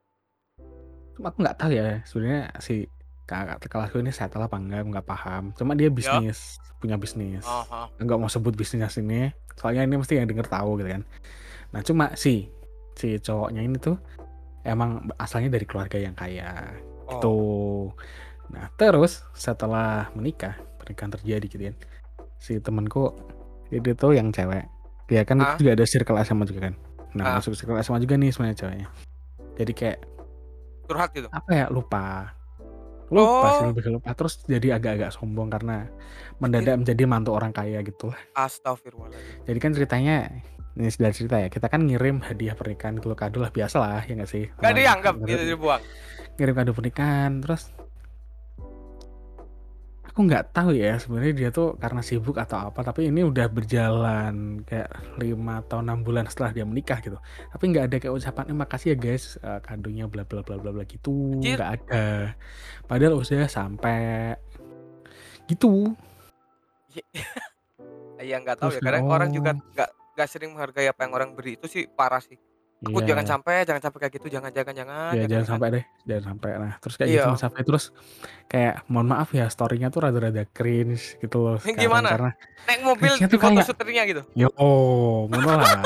Cuma aku nggak tahu ya sebenarnya si kakak kelasku ini settle apa enggak nggak paham. Cuma dia bisnis punya bisnis. Nggak mau sebut bisnisnya sini soalnya ini mesti yang denger tahu gitu kan nah cuma si si cowoknya ini tuh emang asalnya dari keluarga yang kaya Oh. gitu nah terus setelah menikah pernikahan terjadi gitu kan si temanku itu tuh yang cewek. Dia kan Ah. juga ada circle SMA juga kan. Ah. nah masuk circle SMA juga nih sebenarnya ceweknya. Jadi kayak curhat gitu? apa ya lupa. Lupa sih Oh. lebih ke lupa. Terus jadi agak-agak sombong karena mendadak menjadi mantu orang kaya gitu. Lah Astagfirullahaladzim. Jadi kan ceritanya ini sudah cerita ya kita kan ngirim hadiah pernikahan gitu kado lah biasa lah ya nggak sih? Gak dianggap gitu dibuang. Ngirim kado pernikahan terus aku nggak tahu ya sebenarnya dia tuh karena sibuk atau apa tapi ini udah berjalan kayak lima atau enam bulan setelah dia menikah gitu. Tapi nggak ada kayak ucapan eh, makasih ya guys eh, kadonya bla bla bla bla bla gitu. Nggak ada. Padahal usia sampai gitu. Iya. Nggak tahu ya Terus, kadang orang juga nggak nggak sering menghargai apa yang orang beri. Itu sih parah sih aku Iya. jangan sampai jangan sampai kayak gitu jangan jangan jangan ya jangan kan. sampai deh jangan sampai nah terus kayak Iya. gitu mas sampai terus kayak mohon maaf ya storynya tuh rada-rada cringe gitu loh sekarang, Gimana? karena naik mobil di foto kayak- syutingnya gitu yo ngono lah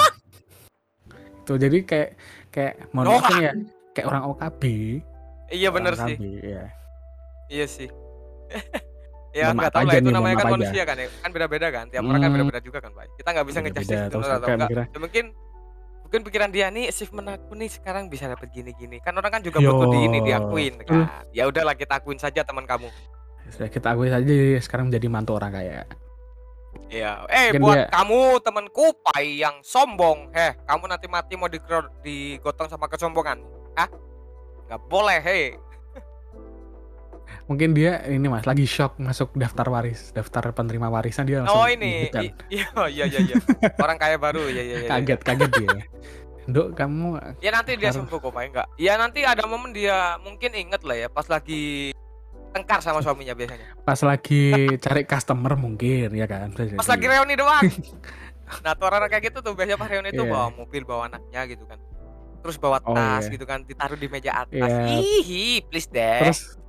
tuh jadi kayak kayak mohon maaf ya kayak orang OKB iya bener sih ya. iya sih ya Mohon nggak tahu lah itu nih, namanya mohon kan maaf aja. manusia kan ya kan beda-beda kan tiap orang kan Hmm. beda-beda juga kan pak kita nggak bisa ngejudge itu atau enggak Ya, mungkin mungkin pikiran dia nih achievement aku nih sekarang bisa dapat gini-gini. Kan orang kan juga Yo. butuh di ini diakuin kan. Ya udahlah kita akuin saja teman kamu. Sudah kita akui saja sekarang menjadi mantu orang kaya. Iya, eh Mungkin buat dia- kamu temanku pai yang sombong, heh, kamu nanti mati mau digro- digotong sama kesombongan, hah? Gak boleh, hei. Mungkin dia ini mas lagi shock masuk daftar waris daftar penerima warisan dia langsung Oh ini, ikutan. i- iya, iya, iya, iya. Orang kaya baru, iya, iya, iya. kaget kaget dia Dok kamu Ya nanti dia sembuh kok, pai enggak? Ya nanti ada momen dia mungkin inget lah ya, pas lagi tengkar sama suaminya biasanya. pas lagi cari customer mungkin ya kan Bisa Pas jadi. lagi reuni doang. Nah, tuh orang kayak gitu tuh biasanya pas reuni itu Iya. bawa mobil, bawa anaknya gitu kan. Terus bawa Oh, tas iya. gitu kan, ditaruh di meja atas. Iya. Ih, please deh. terus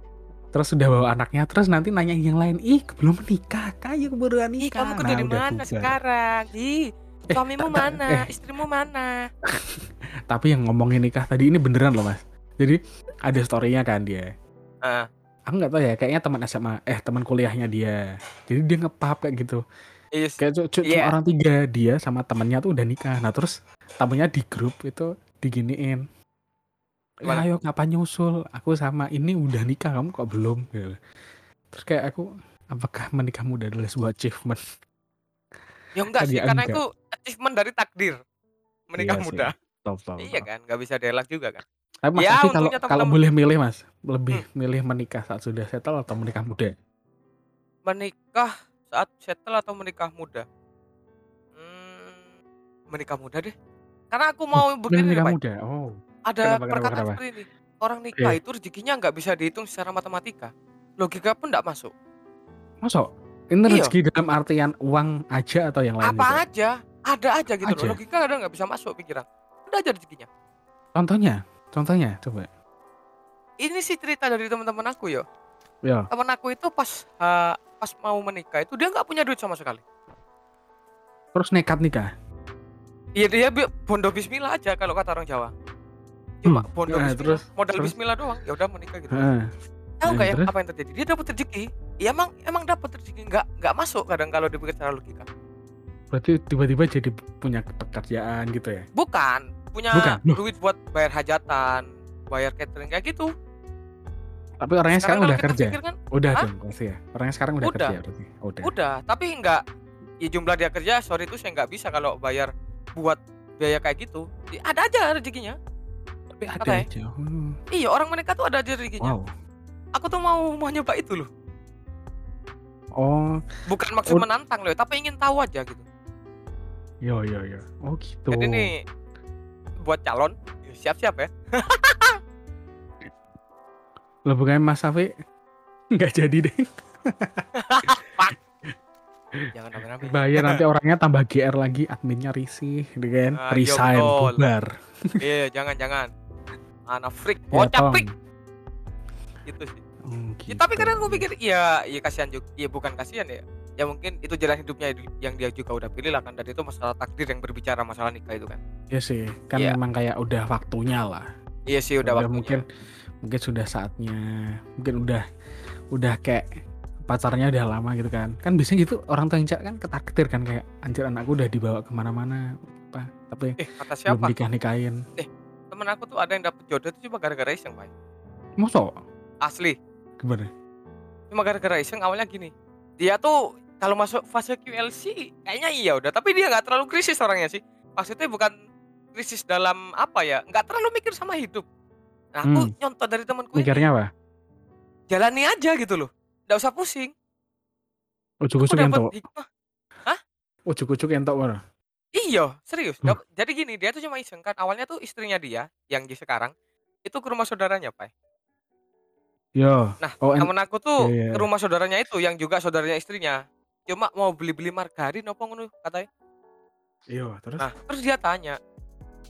terus sudah bawa anaknya terus nanti nanya yang lain ih belum menikah kayu Ih, nikah kamu kerja di Nah, udah mana sekarang? Ih, Eh, suamimu mana? eh. Istrimu mana? tapi yang ngomongin nikah tadi ini beneran loh mas jadi ada storynya kan dia Ah. aku nggak tahu ya kayaknya teman SMA eh teman kuliahnya dia jadi dia ngepap kayak gitu Is Kayak cu- cu- cuma Iya. orang tiga dia sama temennya tuh udah nikah. Nah terus tamunya di grup itu diginiin. Ya, Gimana? ayo kapan nyusul? Aku sama ini udah nikah kamu kok belum? Gitu. Terus kayak aku apakah menikah muda adalah sebuah achievement? Ya enggak sih, karena enggak. itu achievement dari takdir. Menikah Iya sih. muda. Top, top, Iya top. kan, nggak bisa dielak juga kan. Tapi Mas Ya, kalau kalau boleh milih Mas, lebih Hmm. milih menikah saat sudah settle atau menikah muda? Menikah saat settle atau menikah muda? Hmm, menikah muda deh. Karena aku mau Milih begini menikah muda. Oh, Ada Kenapa, perkataan kenapa? seperti ini. Orang nikah Iya. itu rezekinya nggak bisa dihitung secara matematika. Logika pun nggak masuk. masuk. Ini Iya. rezeki dalam artian uang aja atau yang lain Apa gitu? aja, ada aja gitu Aja. loh. Logika kadang nggak bisa masuk pikiran. Ada aja rezekinya. Contohnya, contohnya coba. Ini sih cerita dari teman-teman aku yo. Ya, Teman aku itu pas uh, pas mau menikah itu dia nggak punya duit sama sekali. terus nekat nikah. Iya dia bondo bismillah aja kalau kata orang Jawa. Cuma Hmm, bondo nah, terus, modal terus? bismillah doang. Ya udah menikah gitu. Heeh. Tahu Nah, nggak ya apa yang terjadi? Dia dapat rezeki. Ya emang emang dapat rezeki nggak nggak masuk kadang kalau dipikir secara logika. Berarti tiba-tiba jadi punya pekerjaan gitu ya? Bukan punya Bukan, loh. duit buat bayar hajatan, bayar catering kayak gitu. Tapi orangnya sekarang, kalau udah kerja. kan, Udah Hah? dong pasti ya. Orangnya sekarang udah, Udah. kerja berarti. Oh, udah. udah tapi nggak ya jumlah dia kerja sorry itu saya nggak bisa kalau bayar buat biaya kayak gitu Ya, ada aja rezekinya Tapi ada Katanya. aja. Hmm. iya orang menikah tuh ada aja rezekinya Wow. aku tuh mau mau nyoba itu loh Oh, bukan maksud Oh. menantang loh tapi ingin tahu aja gitu yo yo yo. Oh gitu. jadi nih buat calon ya siap-siap ya Lah bukan Mas Safi nggak jadi deh. jangan Bayar nanti orangnya tambah GR lagi, adminnya risih, gitu kan? Ah, iya, Resign, bubar. iya jangan jangan anak freak Ya, bocah tolong. freak gitu sih Oh, Ya, gitu. tapi kadang aku pikir iya iya kasihan juga iya bukan kasihan ya ya mungkin itu jalan hidupnya yang dia juga udah pilih lah kan dan itu masalah takdir yang berbicara masalah nikah itu kan ya sih, kan Iya. memang kayak udah waktunya lah. iya sih udah, waktunya mungkin mungkin sudah saatnya, mungkin udah udah kayak pacarnya udah lama gitu kan. Kan biasanya gitu orang tua yang cewek kan ketakdir kan kayak anjir anakku udah dibawa ke mana-mana apa tapi eh kata belum siapa nikah nikahin. Temen aku tuh ada yang dapet jodoh itu cuma gara-gara iseng pak Masa? asli Gimana? cuma gara-gara iseng awalnya gini dia tuh kalau masuk fase QLC kayaknya iya udah tapi dia nggak terlalu krisis orangnya sih maksudnya bukan krisis dalam apa ya nggak terlalu mikir sama hidup nah aku Hmm. nyontoh dari temanku ini Mikirnya apa? jalani aja gitu loh nggak usah pusing Ujuk-ujuk entok. hikmah Ujuk-ujuk entok mana? Iya, serius. Dap- Jadi gini, dia tuh cuma iseng kan. Awalnya tuh istrinya dia yang di sekarang itu ke rumah saudaranya, Pak. Yo. Nah, Oh, en- temen aku tuh Iya, iya. ke rumah saudaranya itu yang juga saudaranya istrinya. Cuma mau beli-beli margarin apa ngono katanya. Yo, terus? Nah, terus dia tanya,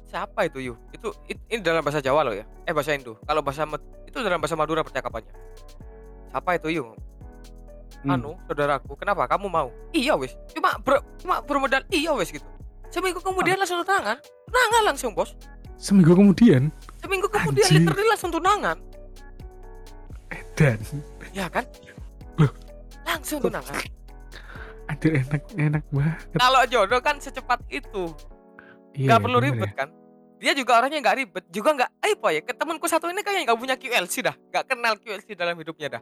"Siapa itu, Yu?" Itu it- ini dalam bahasa Jawa loh ya. Eh bahasa Indo. Kalau bahasa itu dalam bahasa Madura percakapannya. Siapa itu, Yu? Hmm. Anu, saudaraku. Kenapa? Kamu mau? Iya, wes. Cuma ber, cuma bermodal iya, wes gitu. Seminggu kemudian langsung tunangan. Tunangan langsung, Bos. Seminggu kemudian Seminggu kemudian Anjing. literally langsung tunangan. dan Ya kan? Loh. Langsung tunangan. anjir enak enak banget. Kalau jodoh kan secepat itu. Iya, Nggak perlu bener ribet ya. kan? Dia juga orangnya nggak ribet, juga nggak apa ya. Ke temanku satu ini kayaknya nggak punya QLC dah, nggak kenal QLC dalam hidupnya dah.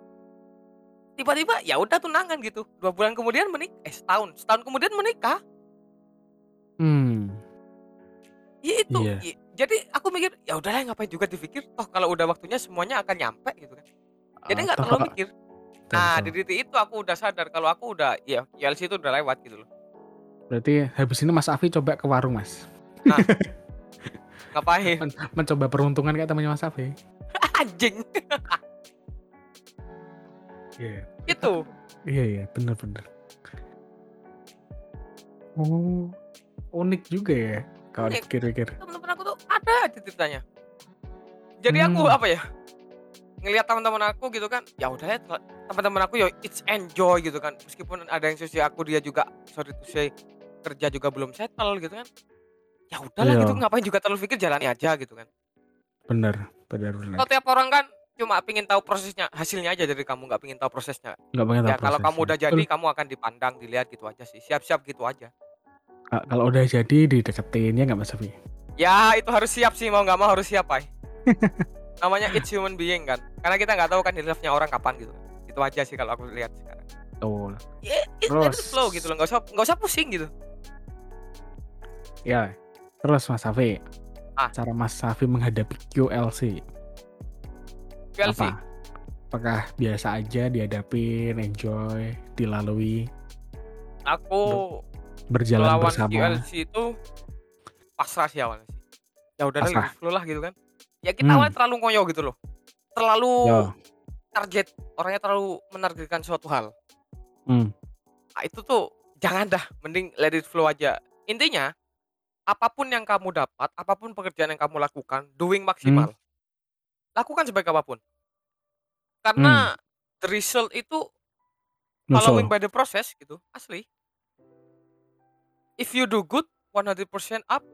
Tiba-tiba ya udah tunangan gitu. Dua bulan kemudian menikah, eh setahun, setahun kemudian menikah. Hmm. Ya itu. Iya. i- jadi aku mikir ya udahlah ngapain juga dipikir. Toh kalau udah waktunya semuanya akan nyampe gitu kan. Jadi nggak Atau terlalu mikir. Betul, Nah di titik itu aku udah sadar kalau aku udah ya QLC itu udah lewat gitu loh. Berarti habis ini Mas Afi coba ke warung Mas. Ngapain? Men- mencoba peruntungan kayak temannya Mas Afi. Anjing. Iya. Itu. Iya iya bener. Oh unik juga ya kalau dipikir-pikir. Teman-teman aku tuh ada aja ceritanya. Jadi aku Hmm. apa ya? Ngelihat teman-teman aku gitu kan, ya udah ya teman-teman aku ya it's enjoy gitu kan. Meskipun ada yang sisi aku dia juga sorry to say kerja juga belum settle gitu kan. Ya udahlah Iya. gitu ngapain juga terlalu pikir jalani aja gitu kan. Bener bener bener. Kalau tiap orang kan cuma pingin tahu prosesnya, hasilnya aja dari kamu, nggak pingin tahu prosesnya. Nggak pengen tahu Ya kalau kamu udah jadi, kamu akan dipandang, dilihat gitu aja sih. Siap-siap gitu aja. Ka- Kalau udah jadi dideketin ya nggak Mas Safi? Ya itu harus siap sih, mau nggak mau harus siap, Pai. Namanya it's human being kan. Karena kita nggak tahu kan hilafnya orang kapan gitu. Itu aja sih kalau aku lihat sekarang. Tuh. Ya, it, Terus- flow gitu loh, nggak usah nggak usah pusing gitu. Ya. Terus Mas Safi, Ah. cara Mas Safi menghadapi QLC PLC. apa? Apakah biasa aja dihadapin, enjoy, dilalui, Aku berjalan lawan bersama? QLC itu pasrah sih awalnya sih. Ya udah it flow lah gitu kan. Ya kita Hmm. awalnya terlalu ngoyo gitu loh. Terlalu Yo. target, orangnya terlalu menargetkan suatu hal. Hmm. Nah, itu tuh jangan dah, mending let it flow aja. Intinya apa pun yang kamu dapat, apa pun pekerjaan yang kamu lakukan, doing maksimal. Lakukan sebaik apa pun. Karena the result itu following by the process gitu, asli. If you do good 100% up,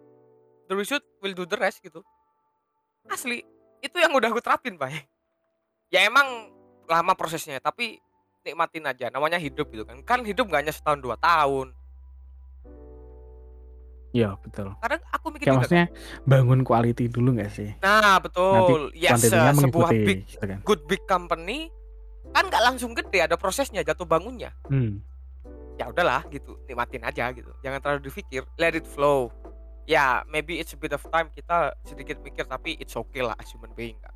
the result will do the rest gitu. Asli. Itu yang udah aku terapin, Pak. Ya emang lama prosesnya, tapi nikmatin aja. Namanya hidup gitu kan. Kan hidup gak hanya setahun dua tahun. Iya betul. Kadang aku mikir Kayak juga. maksudnya bangun quality dulu nggak sih? Nah, betul. Ya, se- sebuah big gitu kan? good big company kan nggak langsung gede, ada prosesnya jatuh bangunnya. Hmm. Ya udahlah gitu, nikmatin aja gitu. Jangan terlalu dipikir, let it flow. Ya, maybe it's a bit of time kita sedikit mikir tapi it's okay lah as human being kan.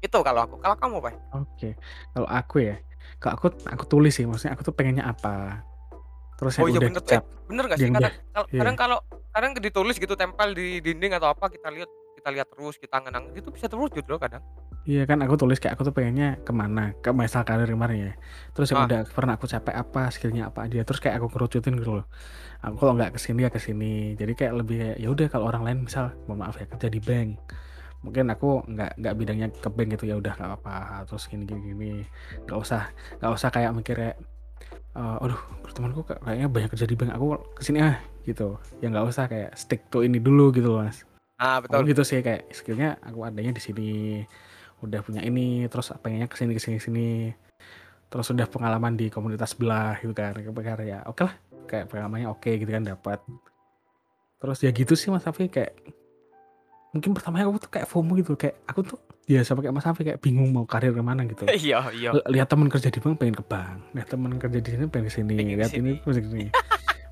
Itu kalau aku. Kalau kamu, Pak? Oke. Kalau aku ya, kalau aku aku tulis sih, maksudnya aku tuh pengennya apa. Terus Oh iya udah bener tuh. Eh, bener gak sih? Kadang, kalau- iya. kadang kalau kadang ditulis gitu tempel di dinding atau apa kita lihat kita lihat terus kita ngenang itu bisa terwujud loh kadang. Iya kan aku tulis kayak aku tuh pengennya ke mana? Ke misal karir kemarin ya. Terus yang Ah. udah pernah aku capek apa skillnya apa aja terus kayak aku kerucutin gitu loh. Aku kalau nggak ke sini ya ke sini. Jadi kayak lebih kayak ya udah kalau orang lain misal mohon maaf ya kerja di bank. Mungkin aku nggak nggak bidangnya ke bank gitu ya udah nggak apa terus gini gini gini. Nggak usah nggak usah kayak mikir kayak eh, aduh temanku kay- kayaknya banyak kerja di bank aku ke sini ah gitu. Ya nggak usah kayak stick to ini dulu gitu loh mas. Aku betul. gitu sih kayak skillnya aku adanya di sini udah punya ini terus pengennya ke sini ke sini ke sini terus udah pengalaman di komunitas sebelah gitu kan kayak ya oke lah kayak pengalamannya oke gitu kan dapat terus ya gitu sih mas Safi kayak mungkin pertamanya aku tuh kayak FOMO gitu kayak aku tuh biasa pakai mas Safi kayak bingung mau karir ke mana gitu Iya, iya. Lihat teman kerja di bank pengen ke bank lihat teman kerja di sini pengen ke sini lihat ini pengen ke sini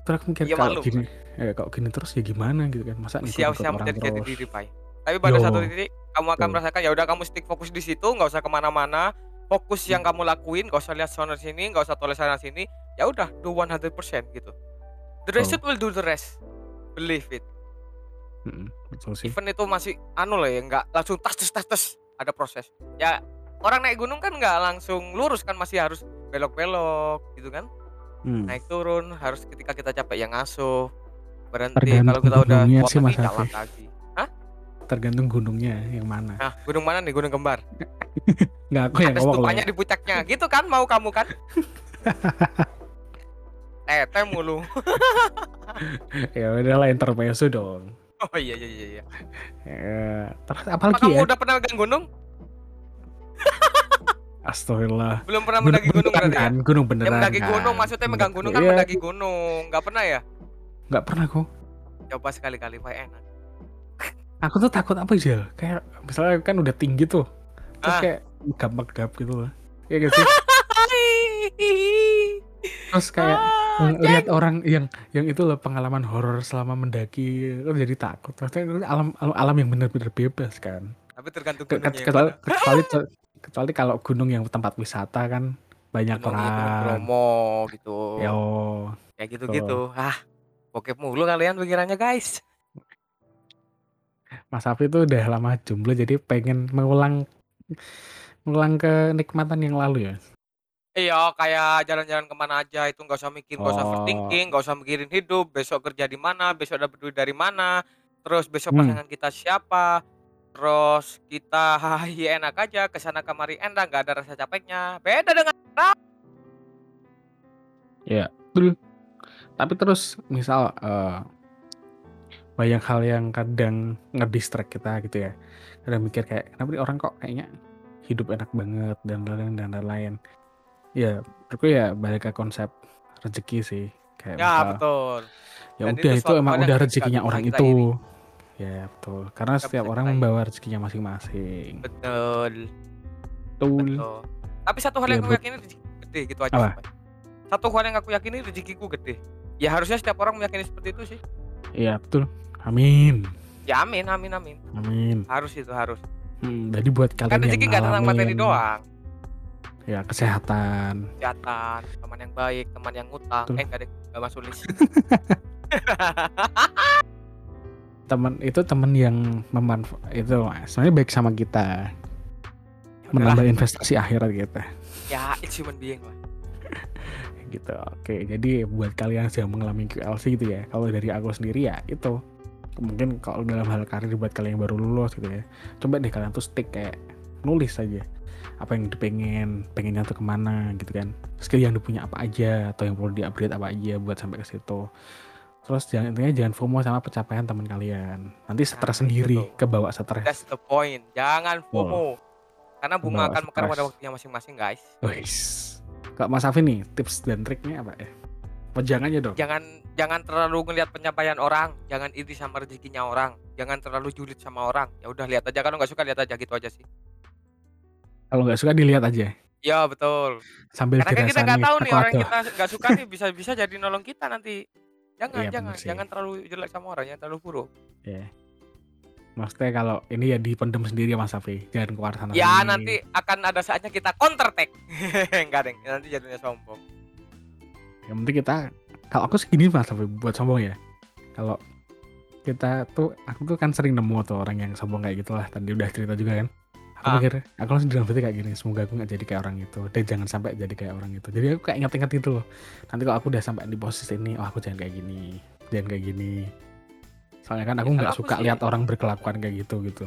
terus aku mikir Iya, kalau gini eh, kalau gini terus ya gimana gitu kan masa usia ngikut-ngikut usia orang terus diri pai tapi pada Yo. satu titik kamu akan Betul. merasakan ya udah kamu stick fokus di situ nggak usah ke mana-mana. Fokus yang kamu lakuin nggak usah lihat sana sini nggak usah tulis sana sini. Ya udah do 100% gitu. The rest Betul. will do the rest. Believe it. Betul sih. Event itu masih anu lah ya nggak langsung tas tas tas tas. Ada proses. Ya orang naik gunung kan nggak langsung lurus kan masih harus belok-belok gitu kan. Hmm. naik turun harus ketika kita capek yang ngasuh berhenti. Kalau kita udah kuat lagi jalan Hafiz. lagi tergantung gunungnya yang mana. Nah gunung mana nih? Gunung kembar? Nggak aku yang ada ngomong loh stupanya di puncaknya. Gitu kan mau kamu kan? Tete mulu. Ya udahlah intermezzo dong. Oh iya iya iya iya. Ya, terus apa kamu ya? udah pernah megang gunung? Astagfirullah. Belum pernah gunung mendaki gunung beneran berarti ya? kan gunung ya beneran mendaki kan? gunung maksudnya megang gunung kan Iya, mendaki gunung. Nggak pernah ya? Nggak pernah kok. Coba sekali-kali pak. Enak aku tuh takut apa aja kayak misalnya kan udah tinggi tuh. Terus Ah. kayak gampang-gap gitu loh. Ya gak sih? Terus kayak Ah, lihat orang yang yang itu loh pengalaman horor selama mendaki kan jadi takut. Maksudnya alam alam, alam yang benar-benar bebas kan. Tapi tergantung Ke- gunungnya kecuali, kecuali kecuali kalau gunung yang tempat wisata kan banyak Gunung, iya, orang. Bromo gitu. Yo. Kayak gitu-gitu. Ah bokep mulu kalian pikirannya guys Mas Afi tuh udah lama jomblo jadi pengen mengulang mengulang kenikmatan yang lalu ya Iya, kayak jalan-jalan ke mana aja itu nggak usah mikir, nggak usah Oh. overthinking, nggak usah mikirin hidup, besok kerja di mana, besok dapat duit dari mana, terus besok Hmm. pasangan kita siapa, terus kita hahi enak aja, ke sana kemari enak, nggak ada rasa capeknya. Beda dengan tapi terus misal eh, banyak hal yang kadang ngedistract kita gitu ya kadang mikir kayak kenapa nih orang kok kayaknya hidup enak banget dan lain-lain dan lain-lain. Ya, menurutku ya balik ke konsep rezeki sih. Kayak Ya, misal, betul. ya Dan udah itu itu emang udah rezekinya orang kita itu. iri. Ya, betul. Karena Nggak setiap orang kita membawa rezekinya masing-masing. Betul. Betul. Betul. Tapi satu hal Ya, yang aku yakini rezeki gede gitu aja Apa? Satu hal yang aku yakini rezekiku gede. Ya harusnya setiap orang meyakini seperti itu sih. Iya, betul. Amin. Ya amin, amin, amin. Amin. Harus itu harus. Hmm, jadi buat Kan kalian yang rezeki nggak tentang materi doang. ya kesehatan, Kesehatan, teman yang baik, teman yang ngutang. Eh enggak deh, enggak masuk list. teman itu teman yang memanfaat itu sebenarnya baik sama kita Ya menambah investasi akhirat kita Ya, it's human being lah. gitu oke jadi buat kalian yang sedang mengalami QLC gitu ya kalau dari aku sendiri ya itu mungkin kalau dalam hal karir buat kalian yang baru lulus gitu ya coba deh kalian tuh stick kayak nulis aja apa yang dipengen pengennya tuh ke mana gitu kan skill yang dipunya apa aja atau yang perlu di-upgrade apa aja buat sampai ke situ terus jangan intinya jangan FOMO sama pencapaian teman kalian nanti stres Nah, sendiri tuh. kebawa stres That's the point. Jangan FOMO. Karena bunga akan mekar pada waktunya masing-masing, guys. Wis. Kak Mas Afin nih tips dan triknya apa ya? Apa aja dong? Jangan jangan terlalu ngelihat pencapaian orang, jangan iri sama rezekinya orang, jangan terlalu julid sama orang. Ya udah lihat aja kalau nggak suka lihat aja gitu aja sih. Kalau nggak suka dilihat aja Ya betul. sambil Karena kan kita nggak tahu nih orang yang kita nggak suka nih bisa bisa jadi nolong kita nanti. Jangan Iya, jangan jangan terlalu jelek sama orang, jangan terlalu buruk. Ya. Maksudnya kalau ini ya dipendem sendiri ya Mas Afi, jangan keluar sana. Ya sini. nanti akan ada saatnya kita counter attack. Enggak deng, nanti jadinya sombong. Yang penting kita kalau aku segini Mas Afi buat sombong ya. Kalau kita tuh aku tuh kan sering nemu tuh orang yang sombong kayak gitulah tadi udah cerita juga kan. Aku Ah. mikir, aku langsung dalam hati kayak gini, semoga aku nggak jadi kayak orang itu, dan jangan sampai jadi kayak orang itu. Jadi aku kayak ingat-ingat itu loh. Nanti kalau aku udah sampai di posisi ini, oh aku jangan kayak gini, jangan kayak gini. Soalnya kan aku Ya, nggak aku suka sih- lihat orang berkelakuan kayak gitu gitu.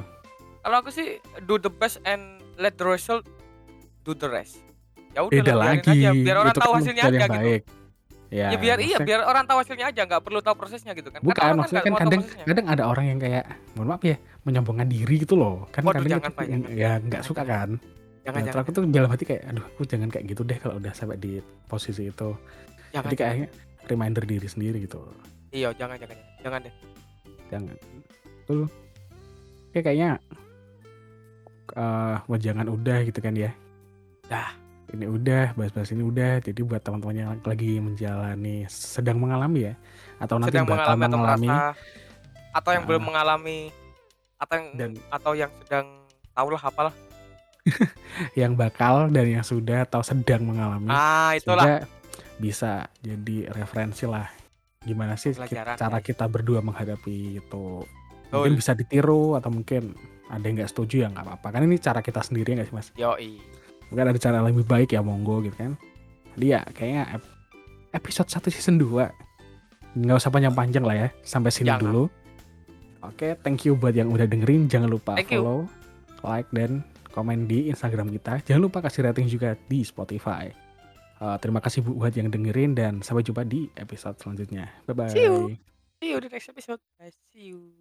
Kalau aku sih do the best and let the result do the rest. Ya udah biarin lagi, aja, biar orang itu tahu kan hasilnya aja gitu. baik. Ya, Ya biar iya, maksudnya- biar orang tahu hasilnya aja, nggak perlu tahu prosesnya gitu kan. Karena Bukan, orang maksudnya kan mau tahu kadang prosesnya. kadang ada orang yang kayak mohon maaf ya menyombongkan diri gitu loh. Kan Waduh, kadang jangan, yang- ya nggak suka kan. Jangan Nah, jangan. aku tuh dalam hati kayak aduh aku jangan kayak gitu deh kalau udah sampai di posisi itu. Jangan. Jadi kayaknya reminder diri sendiri gitu. Iya, jangan jangan. Jangan, deh. Jangan. Tuh. Kayak kayaknya eh jangan udah gitu kan ya. Dah. Ini udah, bahas-bahas ini udah. Jadi buat teman-teman yang lagi menjalani sedang mengalami ya atau nanti Sedang bakal mengalami atau mengalami merasa atau yang Ah. belum mengalami atau yang Dan- atau yang sedang tahulah apalah. yang bakal dan yang sudah atau sedang mengalami Ah, itulah. bisa jadi referensi lah gimana sih ki- Pelajaran, cara guys. kita berdua menghadapi itu mungkin Betul. bisa ditiru atau mungkin ada yang nggak setuju ya nggak apa-apa kan ini cara kita sendiri nggak sih mas Yoi. Mungkin ada cara yang lebih baik ya monggo gitu kan jadi ya kayaknya ep- episode 1 season 2 nggak usah panjang-panjang lah ya sampai sini Jangan. dulu oke thank you buat yang udah dengerin jangan lupa Thank you. follow like dan komen di Instagram kita jangan lupa kasih rating juga di Spotify Uh, terima kasih buat yang dengerin dan sampai jumpa di episode selanjutnya bye bye See you. See you di next episode. guys. See you.